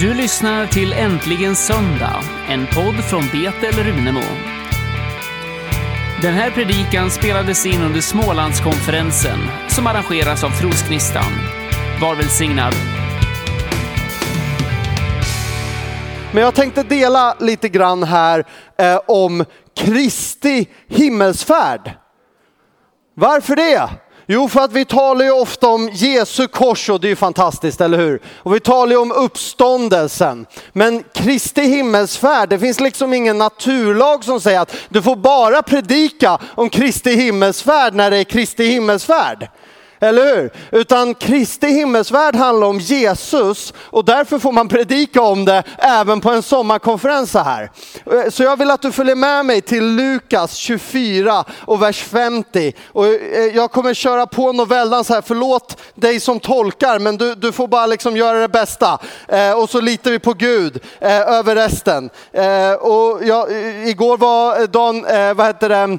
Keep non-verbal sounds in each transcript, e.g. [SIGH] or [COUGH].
Du lyssnar till Äntligen Söndag, en podd från Betel Runemo. Den här predikan spelades in under Smålandskonferensen som arrangeras av Trosgnistan. Var välsignad. Men jag tänkte dela lite grann här eh, om Kristi himmelsfärd. Varför det? Jo, för att vi talar ju ofta om Jesu kors och det är ju fantastiskt, eller hur? Och vi talar ju om uppståndelsen. Men Kristi himmelsfärd, det finns liksom ingen naturlag som säger att du får bara predika om Kristi himmelsfärd när det är Kristi himmelsfärd. Eller hur? Utan Kristi himmelsvärld handlar om Jesus och därför får man predika om det även på en sommarkonferens så här. Eh, så jag vill att du följer med mig till Lukas 24 och vers 50. Och eh, jag kommer köra på novellan så här, förlåt dig som tolkar men du, du får bara liksom göra det bästa. Eh, och så litar vi på Gud eh, över resten. Eh, och jag, eh, igår var Dan, vad heter det,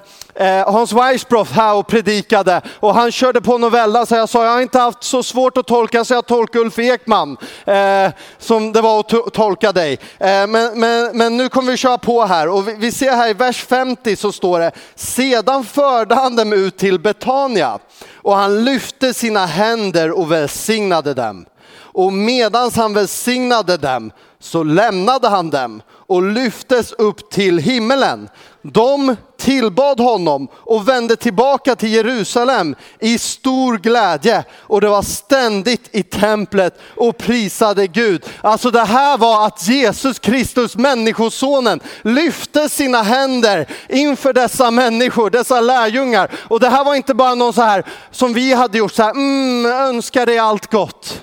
Hans Weissbroth här och predikade och han körde på novella så jag sa jag har inte haft så svårt att tolka så jag tolkar Ulf Ekman eh, som det var att tolka dig. Eh, men, men, men, nu kommer vi köra på här och vi, vi ser här i vers 50 så står det sedan förde han dem ut till Betania och han lyfte sina händer och välsignade dem. Och medans han välsignade dem så lämnade han dem och lyftes upp till himmelen. De tillbad honom och vände tillbaka till Jerusalem i stor glädje och det var ständigt i templet och prisade Gud. Alltså det här var att Jesus Kristus, människosonen, lyfte sina händer inför dessa människor, dessa lärjungar. Och det här var inte bara någon så här som vi hade gjort så här, mm, önskar dig allt gott.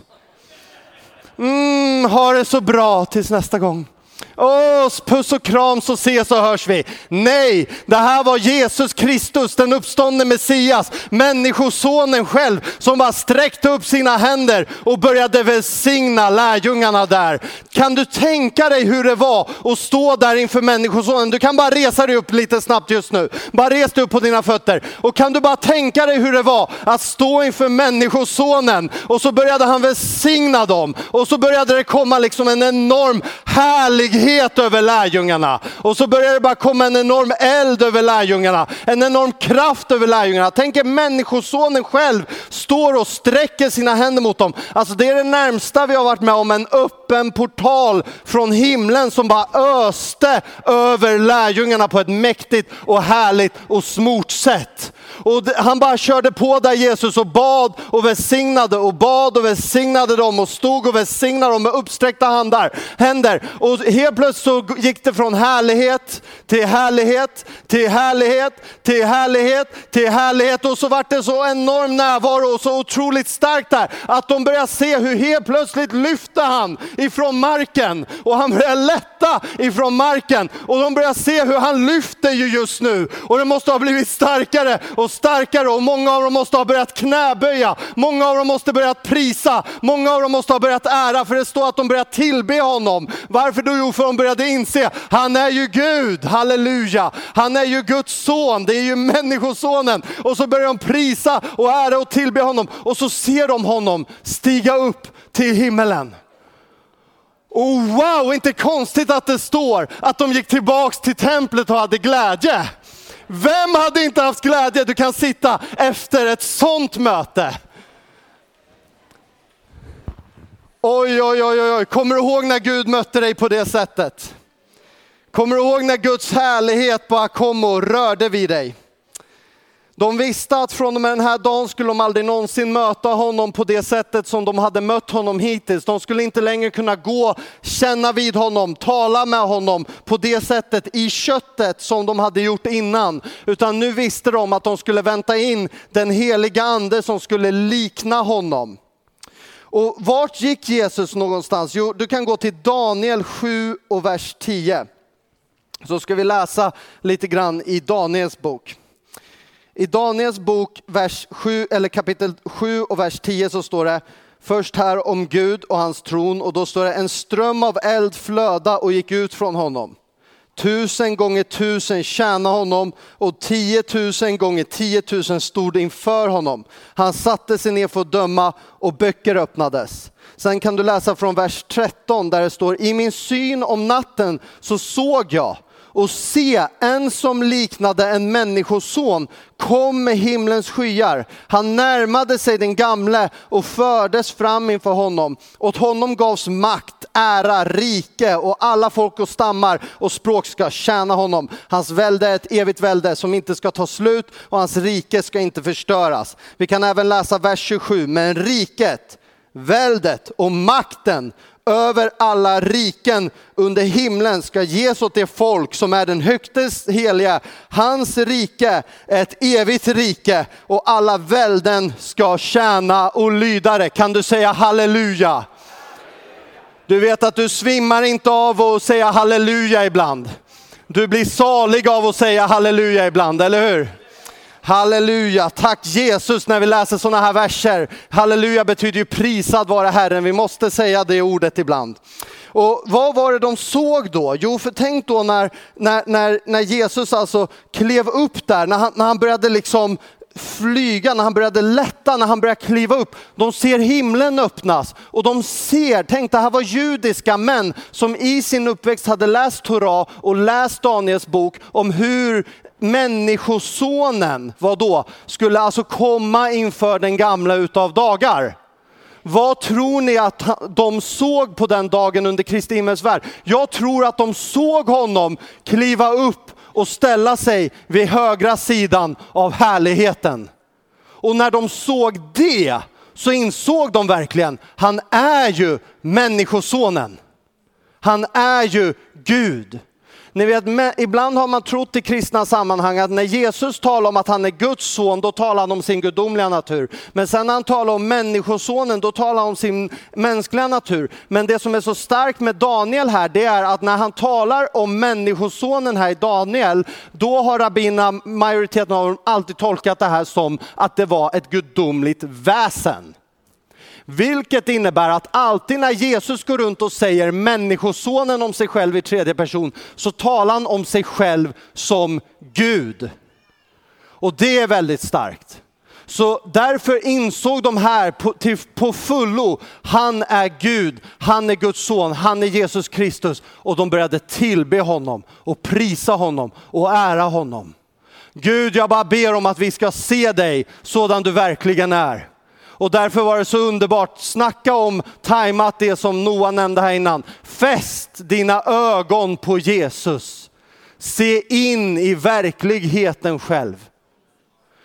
Mm, ha det så bra tills nästa gång. Åh, puss och kram så ses och hörs vi. Nej, det här var Jesus Kristus, den uppståndne Messias, människosonen själv som bara sträckte upp sina händer och började välsigna lärjungarna där. Kan du tänka dig hur det var att stå där inför människosonen? Du kan bara resa dig upp lite snabbt just nu. Bara res dig upp på dina fötter. Och kan du bara tänka dig hur det var att stå inför människosonen och så började han välsigna dem och så började det komma liksom en enorm härlighet het över lärjungarna. Och så börjar det bara komma en enorm eld över lärjungarna, en enorm kraft över lärjungarna. Tänk er människosonen själv står och sträcker sina händer mot dem. Alltså det är det närmsta vi har varit med om en öppen portal från himlen som bara öste över lärjungarna på ett mäktigt och härligt och smort sätt. Och han bara körde på där Jesus och bad och välsignade och bad och välsignade dem och stod och välsignade dem med uppsträckta handar, händer. Och helt plötsligt så gick det från härlighet till härlighet, till härlighet, till härlighet, till härlighet. Och så vart det så enorm närvaro och så otroligt starkt där att de började se hur helt plötsligt lyfte han ifrån marken och han började lätta ifrån marken. Och de började se hur han lyfter ju just nu och det måste ha blivit starkare och och starkare och många av dem måste ha börjat knäböja. Många av dem måste börjat prisa. Många av dem måste ha börjat ära för det står att de börjat tillbe honom. Varför då? Jo, för de började inse, han är ju Gud, halleluja. Han är ju Guds son, det är ju människosonen. Och så börjar de prisa och ära och tillbe honom och så ser de honom stiga upp till himmelen. Och wow, inte konstigt att det står att de gick tillbaks till templet och hade glädje. Vem hade inte haft glädje? Du kan sitta efter ett sånt möte. Oj, oj, oj, oj, kommer du ihåg när Gud mötte dig på det sättet? Kommer du ihåg när Guds härlighet bara kom och rörde vid dig? De visste att från och med den här dagen skulle de aldrig någonsin möta honom på det sättet som de hade mött honom hittills. De skulle inte längre kunna gå, känna vid honom, tala med honom på det sättet i köttet som de hade gjort innan. Utan nu visste de att de skulle vänta in den heliga ande som skulle likna honom. Och vart gick Jesus någonstans? Jo, du kan gå till Daniel 7 och vers 10. Så ska vi läsa lite grann i Daniels bok. I Daniels bok vers 7, eller kapitel 7 och vers 10 så står det först här om Gud och hans tron och då står det en ström av eld flöda och gick ut från honom. Tusen gånger tusen tjänade honom och tiotusen gånger tiotusen stod inför honom. Han satte sig ner för att döma och böcker öppnades. Sen kan du läsa från vers 13 där det står, i min syn om natten så såg jag och se, en som liknade en människoson kom med himlens skyar. Han närmade sig den gamle och fördes fram inför honom. Åt honom gavs makt, ära, rike och alla folk och stammar och språk ska tjäna honom. Hans välde är ett evigt välde som inte ska ta slut och hans rike ska inte förstöras. Vi kan även läsa vers 27, men riket, väldet och makten över alla riken under himlen ska ges åt det folk som är den högtes heliga. Hans rike är ett evigt rike och alla välden ska tjäna och lyda det. Kan du säga halleluja? Du vet att du svimmar inte av att säga halleluja ibland. Du blir salig av att säga halleluja ibland, eller hur? Halleluja, tack Jesus när vi läser sådana här verser. Halleluja betyder ju prisad vare Herren, vi måste säga det ordet ibland. Och vad var det de såg då? Jo, för tänk då när, när, när, när Jesus alltså klev upp där, när han, när han började liksom flyga, när han började lätta, när han började kliva upp. De ser himlen öppnas och de ser, tänk det här var judiska män som i sin uppväxt hade läst Torah och läst Daniels bok om hur människosonen, vad då, skulle alltså komma inför den gamla utav dagar. Vad tror ni att de såg på den dagen under Kristi himmelsfärd? Jag tror att de såg honom kliva upp och ställa sig vid högra sidan av härligheten. Och när de såg det så insåg de verkligen, han är ju människosonen. Han är ju Gud. Ni vet, ibland har man trott i kristna sammanhang att när Jesus talar om att han är Guds son, då talar han om sin gudomliga natur. Men sen när han talar om människosonen, då talar han om sin mänskliga natur. Men det som är så starkt med Daniel här, det är att när han talar om människosonen här i Daniel, då har rabbina, majoriteten av dem, alltid tolkat det här som att det var ett gudomligt väsen. Vilket innebär att alltid när Jesus går runt och säger människosonen om sig själv i tredje person så talar han om sig själv som Gud. Och det är väldigt starkt. Så därför insåg de här på, till, på fullo, han är Gud, han är Guds son, han är Jesus Kristus. Och de började tillbe honom och prisa honom och ära honom. Gud, jag bara ber om att vi ska se dig sådan du verkligen är. Och därför var det så underbart. Snacka om tajmat det som Noa nämnde här innan. Fäst dina ögon på Jesus. Se in i verkligheten själv.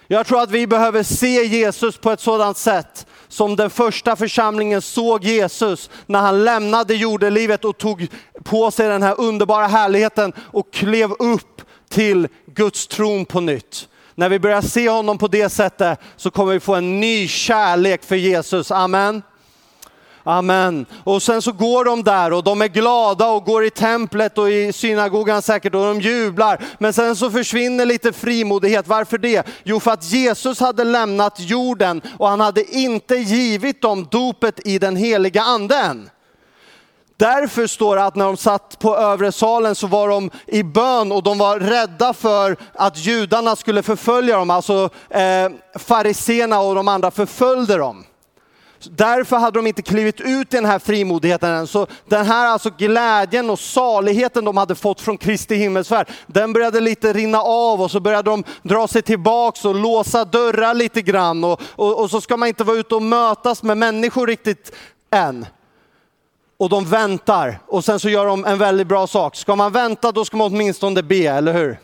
Jag tror att vi behöver se Jesus på ett sådant sätt som den första församlingen såg Jesus när han lämnade jordelivet och tog på sig den här underbara härligheten och klev upp till Guds tron på nytt. När vi börjar se honom på det sättet så kommer vi få en ny kärlek för Jesus. Amen. Amen. Och sen så går de där och de är glada och går i templet och i synagogan säkert och de jublar. Men sen så försvinner lite frimodighet. Varför det? Jo, för att Jesus hade lämnat jorden och han hade inte givit dem dopet i den heliga anden. Därför står det att när de satt på övre salen så var de i bön och de var rädda för att judarna skulle förfölja dem, alltså eh, fariséerna och de andra förföljde dem. Därför hade de inte klivit ut i den här frimodigheten än. Så den här alltså glädjen och saligheten de hade fått från Kristi himmelsfärd, den började lite rinna av och så började de dra sig tillbaks och låsa dörrar lite grann. Och, och, och så ska man inte vara ute och mötas med människor riktigt än och de väntar och sen så gör de en väldigt bra sak. Ska man vänta då ska man åtminstone be, eller hur?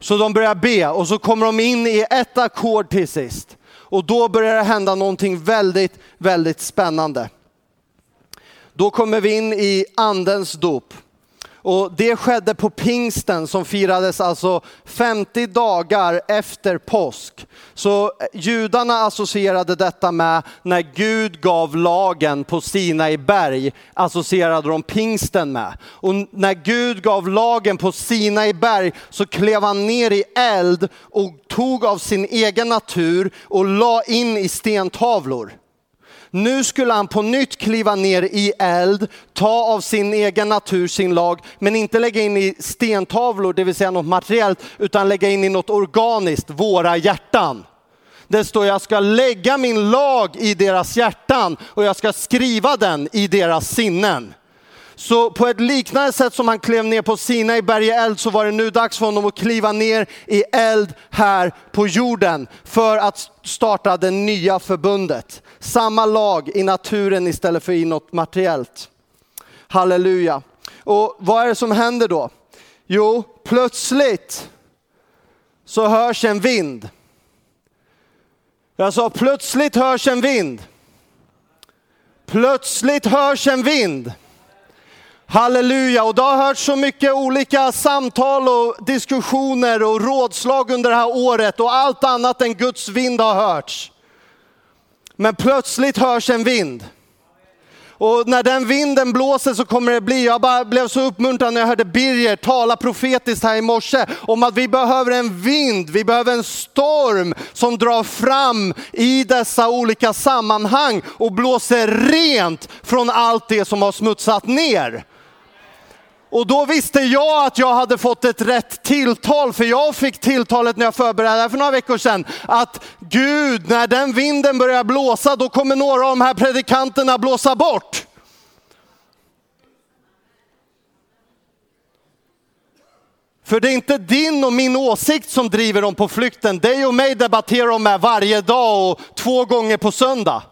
Så de börjar be och så kommer de in i ett ackord till sist. Och då börjar det hända någonting väldigt, väldigt spännande. Då kommer vi in i andens dop. Och det skedde på pingsten som firades alltså 50 dagar efter påsk. Så judarna associerade detta med när Gud gav lagen på Sinai berg, associerade de pingsten med. Och när Gud gav lagen på Sinai berg så klev han ner i eld och tog av sin egen natur och la in i stentavlor. Nu skulle han på nytt kliva ner i eld, ta av sin egen natur sin lag, men inte lägga in i stentavlor, det vill säga något materiellt, utan lägga in i något organiskt, våra hjärtan. Det står jag ska lägga min lag i deras hjärtan och jag ska skriva den i deras sinnen. Så på ett liknande sätt som han klev ner på Sina i berget eld så var det nu dags för honom att kliva ner i eld här på jorden för att starta det nya förbundet. Samma lag i naturen istället för i något materiellt. Halleluja. Och vad är det som händer då? Jo, plötsligt så hörs en vind. Jag sa plötsligt hörs en vind. Plötsligt hörs en vind. Halleluja, och det har hört så mycket olika samtal och diskussioner och rådslag under det här året och allt annat än Guds vind har hörts. Men plötsligt hörs en vind. Och när den vinden blåser så kommer det bli, jag bara blev så uppmuntrad när jag hörde Birger tala profetiskt här i morse om att vi behöver en vind, vi behöver en storm som drar fram i dessa olika sammanhang och blåser rent från allt det som har smutsat ner. Och då visste jag att jag hade fått ett rätt tilltal, för jag fick tilltalet när jag förberedde det här för några veckor sedan, att Gud, när den vinden börjar blåsa, då kommer några av de här predikanterna blåsa bort. För det är inte din och min åsikt som driver dem på flykten. Dig och mig debatterar de med varje dag och två gånger på söndag.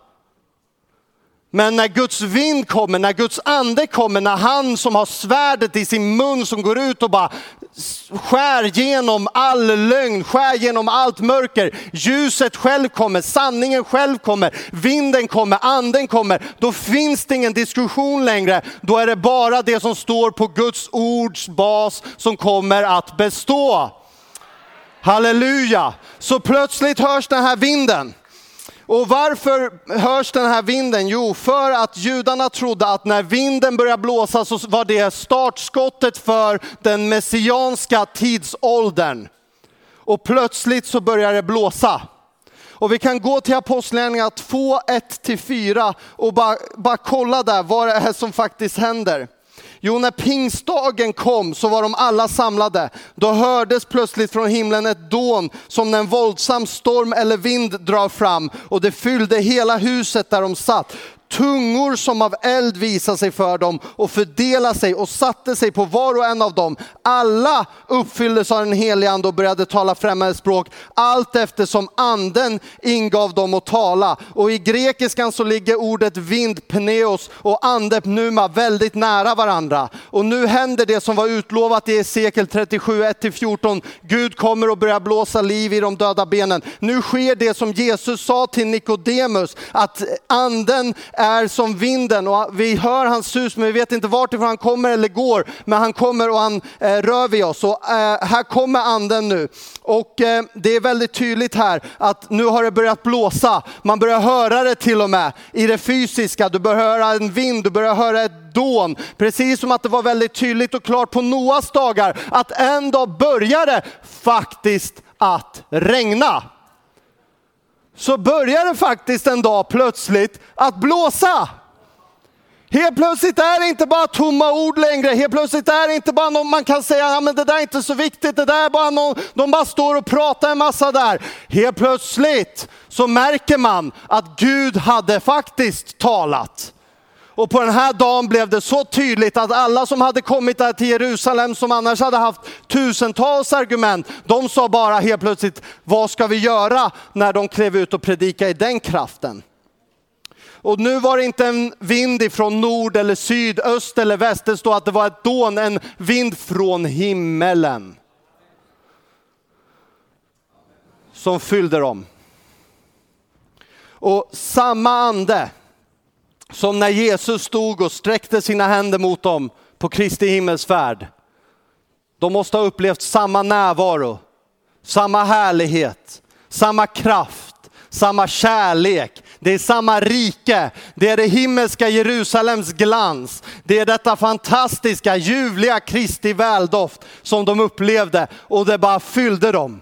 Men när Guds vind kommer, när Guds ande kommer, när han som har svärdet i sin mun som går ut och bara skär genom all lögn, skär genom allt mörker. Ljuset själv kommer, sanningen själv kommer, vinden kommer, anden kommer. Då finns det ingen diskussion längre. Då är det bara det som står på Guds ords bas som kommer att bestå. Halleluja! Så plötsligt hörs den här vinden. Och varför hörs den här vinden? Jo, för att judarna trodde att när vinden började blåsa så var det startskottet för den messianska tidsåldern. Och plötsligt så börjar det blåsa. Och vi kan gå till Apostlagärningarna 2, 1-4 och bara, bara kolla där vad det är som faktiskt händer. Jo, när pingstdagen kom så var de alla samlade. Då hördes plötsligt från himlen ett dån som när en våldsam storm eller vind drar fram och det fyllde hela huset där de satt. Tungor som av eld visade sig för dem och fördelade sig och satte sig på var och en av dem. Alla uppfylldes av den helige ande och började tala främmande språk allt eftersom anden ingav dem att tala. Och i grekiskan så ligger ordet vind, pneos och ande, pneuma väldigt nära varandra. Och nu händer det som var utlovat i Esekiel 37, 1-14. Gud kommer och börjar blåsa liv i de döda benen. Nu sker det som Jesus sa till Nikodemus, att anden är som vinden och vi hör hans sus men vi vet inte vart ifrån han kommer eller går. Men han kommer och han eh, rör vid oss och eh, här kommer anden nu. Och eh, det är väldigt tydligt här att nu har det börjat blåsa. Man börjar höra det till och med i det fysiska. Du börjar höra en vind, du börjar höra ett dån. Precis som att det var väldigt tydligt och klart på Noas dagar att en dag började faktiskt att regna så börjar det faktiskt en dag plötsligt att blåsa. Helt plötsligt är det inte bara tomma ord längre. Helt plötsligt är det inte bara någon man kan säga, ja, men det där är inte så viktigt, det där är bara någon, de bara står och pratar en massa där. Helt plötsligt så märker man att Gud hade faktiskt talat. Och på den här dagen blev det så tydligt att alla som hade kommit där till Jerusalem som annars hade haft tusentals argument, de sa bara helt plötsligt, vad ska vi göra när de klev ut och predikade i den kraften? Och nu var det inte en vind ifrån nord eller syd, öst eller väst. Det står att det var ett dån, en vind från himmelen. Som fyllde dem. Och samma ande som när Jesus stod och sträckte sina händer mot dem på Kristi himmelsfärd. De måste ha upplevt samma närvaro, samma härlighet, samma kraft, samma kärlek. Det är samma rike, det är det himmelska Jerusalems glans. Det är detta fantastiska, ljuvliga Kristi väldoft som de upplevde och det bara fyllde dem.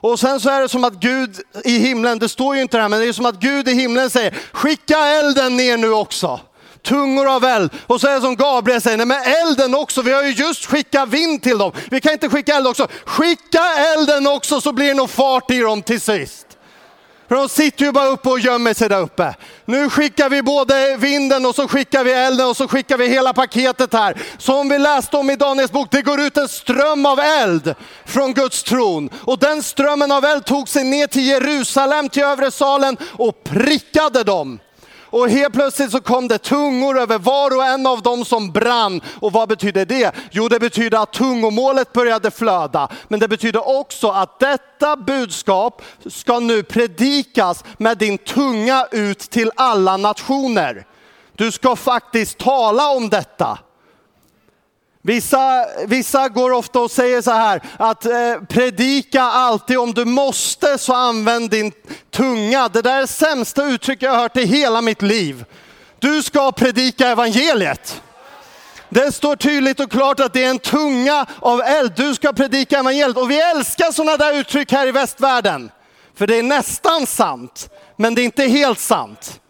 Och sen så är det som att Gud i himlen, det står ju inte det här, men det är som att Gud i himlen säger, skicka elden ner nu också. Tungor av eld. Och så är det som Gabriel säger, nej men elden också, vi har ju just skickat vind till dem. Vi kan inte skicka eld också. Skicka elden också så blir det nog fart i dem till sist. För de sitter ju bara uppe och gömmer sig där uppe. Nu skickar vi både vinden och så skickar vi elden och så skickar vi hela paketet här. Som vi läste om i Daniels bok, det går ut en ström av eld från Guds tron. Och den strömmen av eld tog sig ner till Jerusalem, till övre salen och prickade dem. Och helt plötsligt så kom det tungor över var och en av dem som brann. Och vad betyder det? Jo, det betyder att tungomålet började flöda. Men det betyder också att detta budskap ska nu predikas med din tunga ut till alla nationer. Du ska faktiskt tala om detta. Vissa, vissa går ofta och säger så här att eh, predika alltid om du måste så använd din tunga. Det där är det sämsta uttryck jag har hört i hela mitt liv. Du ska predika evangeliet. Det står tydligt och klart att det är en tunga av eld. Du ska predika evangeliet och vi älskar sådana där uttryck här i västvärlden. För det är nästan sant, men det är inte helt sant.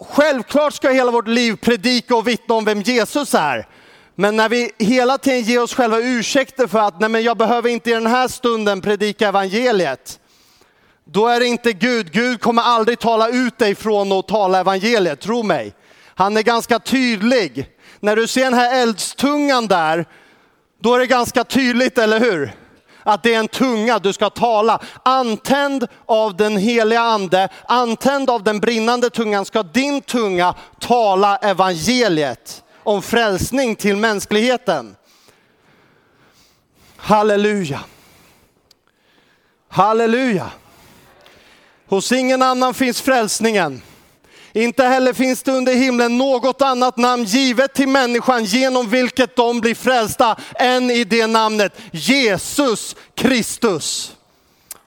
Självklart ska hela vårt liv predika och vittna om vem Jesus är. Men när vi hela tiden ger oss själva ursäkter för att nej men jag behöver inte i den här stunden predika evangeliet. Då är det inte Gud. Gud kommer aldrig tala ut dig från att tala evangeliet, tro mig. Han är ganska tydlig. När du ser den här eldstungan där, då är det ganska tydligt, eller hur? Att det är en tunga du ska tala. Antänd av den heliga ande, antänd av den brinnande tungan ska din tunga tala evangeliet om frälsning till mänskligheten. Halleluja. Halleluja. Hos ingen annan finns frälsningen. Inte heller finns det under himlen något annat namn givet till människan genom vilket de blir frälsta än i det namnet Jesus Kristus.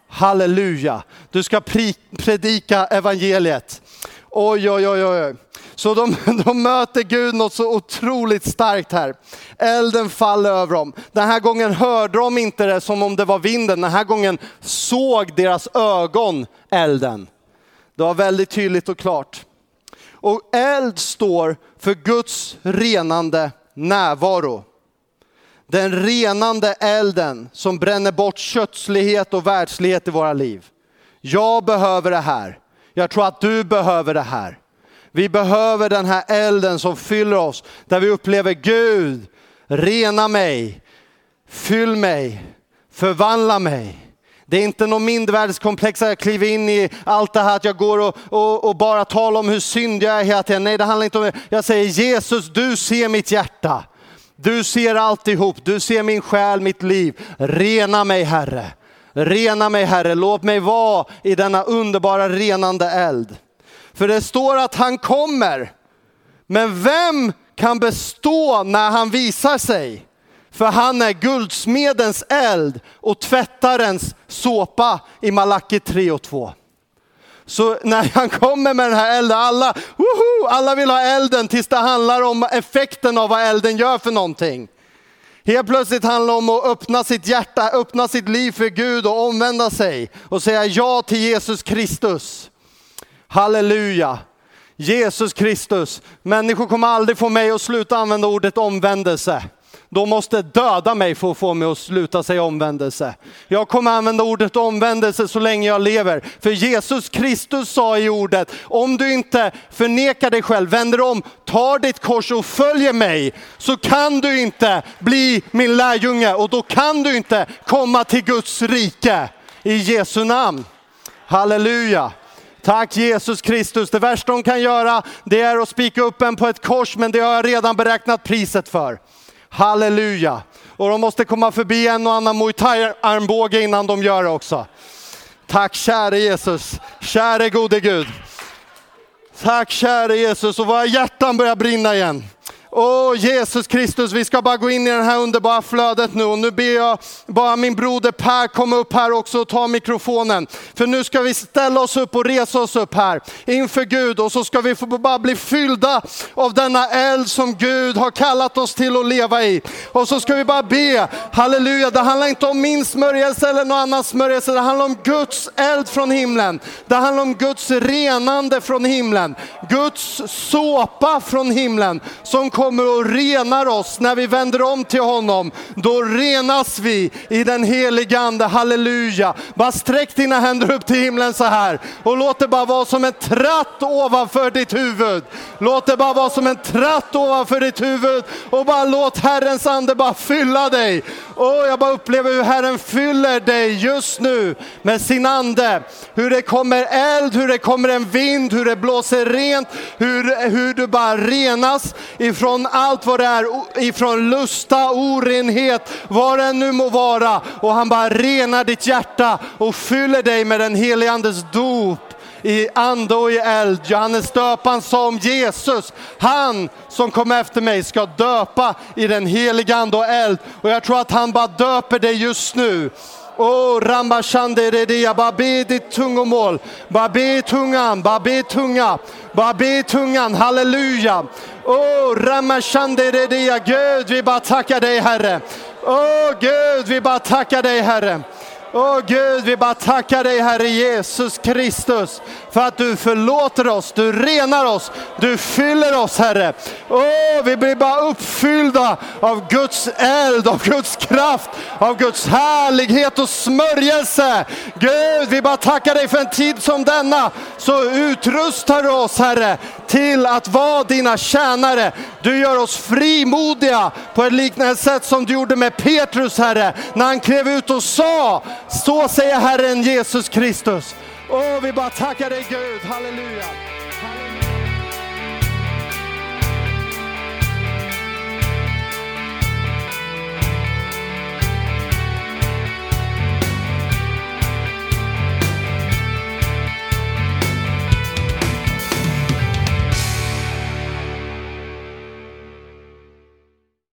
Halleluja. Du ska predika evangeliet. Oj, oj, oj, oj. Så de, [LAUGHS] de möter Gud något så otroligt starkt här. Elden faller över dem. Den här gången hörde de inte det som om det var vinden. Den här gången såg deras ögon elden. Det var väldigt tydligt och klart. Och eld står för Guds renande närvaro. Den renande elden som bränner bort kötslighet och världslighet i våra liv. Jag behöver det här. Jag tror att du behöver det här. Vi behöver den här elden som fyller oss, där vi upplever Gud, rena mig, fyll mig, förvandla mig. Det är inte någon mindervärdeskomplex att jag kliver in i allt det här att jag går och, och, och, bara talar om hur synd jag är hela tiden. Nej, det handlar inte om det. Jag säger Jesus, du ser mitt hjärta. Du ser alltihop, du ser min själ, mitt liv. Rena mig Herre. Rena mig Herre, låt mig vara i denna underbara renande eld. För det står att han kommer. Men vem kan bestå när han visar sig? För han är guldsmedens eld och tvättarens såpa i Malaki 3 och 2. Så när han kommer med den här elden, alla, woho, alla vill ha elden tills det handlar om effekten av vad elden gör för någonting. Helt plötsligt handlar det om att öppna sitt hjärta, öppna sitt liv för Gud och omvända sig och säga ja till Jesus Kristus. Halleluja. Jesus Kristus. Människor kommer aldrig få mig att sluta använda ordet omvändelse. De måste döda mig för att få mig att sluta säga omvändelse. Jag kommer använda ordet omvändelse så länge jag lever. För Jesus Kristus sa i ordet, om du inte förnekar dig själv, vänder om, tar ditt kors och följer mig, så kan du inte bli min lärjunge och då kan du inte komma till Guds rike. I Jesu namn. Halleluja. Tack Jesus Kristus. Det värsta hon kan göra det är att spika upp en på ett kors, men det har jag redan beräknat priset för. Halleluja. Och de måste komma förbi en och annan muay thai-armbåge innan de gör det också. Tack käre Jesus, käre gode Gud. Tack käre Jesus och våra hjärtan börjar brinna igen. Åh Jesus Kristus, vi ska bara gå in i det här underbara flödet nu och nu ber jag bara min broder Per komma upp här också och ta mikrofonen. För nu ska vi ställa oss upp och resa oss upp här inför Gud och så ska vi få bara bli fyllda av denna eld som Gud har kallat oss till att leva i. Och så ska vi bara be, halleluja, det handlar inte om min smörjelse eller någon annans smörjelse, det handlar om Guds eld från himlen. Det handlar om Guds renande från himlen, Guds såpa från himlen som kommer och renar oss när vi vänder om till honom. Då renas vi i den helige ande, halleluja. Bara sträck dina händer upp till himlen så här och låt det bara vara som en tratt ovanför ditt huvud. Låt det bara vara som en tratt ovanför ditt huvud och bara låt Herrens ande bara fylla dig. Och jag bara upplever hur Herren fyller dig just nu med sin ande. Hur det kommer eld, hur det kommer en vind, hur det blåser rent, hur, hur du bara renas ifrån allt vad det är, ifrån lusta, orenhet, vad det nu må vara. Och han bara renar ditt hjärta och fyller dig med den helige Andes dop i ande och i eld. Johannes döparen sa om Jesus, han som kom efter mig ska döpa i den heliga ande och eld. Och jag tror att han bara döper dig just nu. Oh, Rambashanderedia, bara be ditt tungomål, bara be tungan, bara be tunga, bara be tungan, halleluja. Oh, Ramashanderedia, Gud vi bara tackar dig Herre. Oh Gud vi bara tackar dig Herre. Åh Gud, vi bara tackar dig Herre Jesus Kristus för att du förlåter oss, du renar oss, du fyller oss Herre. Åh, vi blir bara uppfyllda av Guds eld, av Guds kraft, av Guds härlighet och smörjelse. Gud, vi bara tackar dig för en tid som denna. Så utrustar du oss Herre till att vara dina tjänare. Du gör oss frimodiga på ett liknande sätt som du gjorde med Petrus Herre, när han klev ut och sa så säger Herren Jesus Kristus. Åh, vi bara tackar dig Gud, halleluja.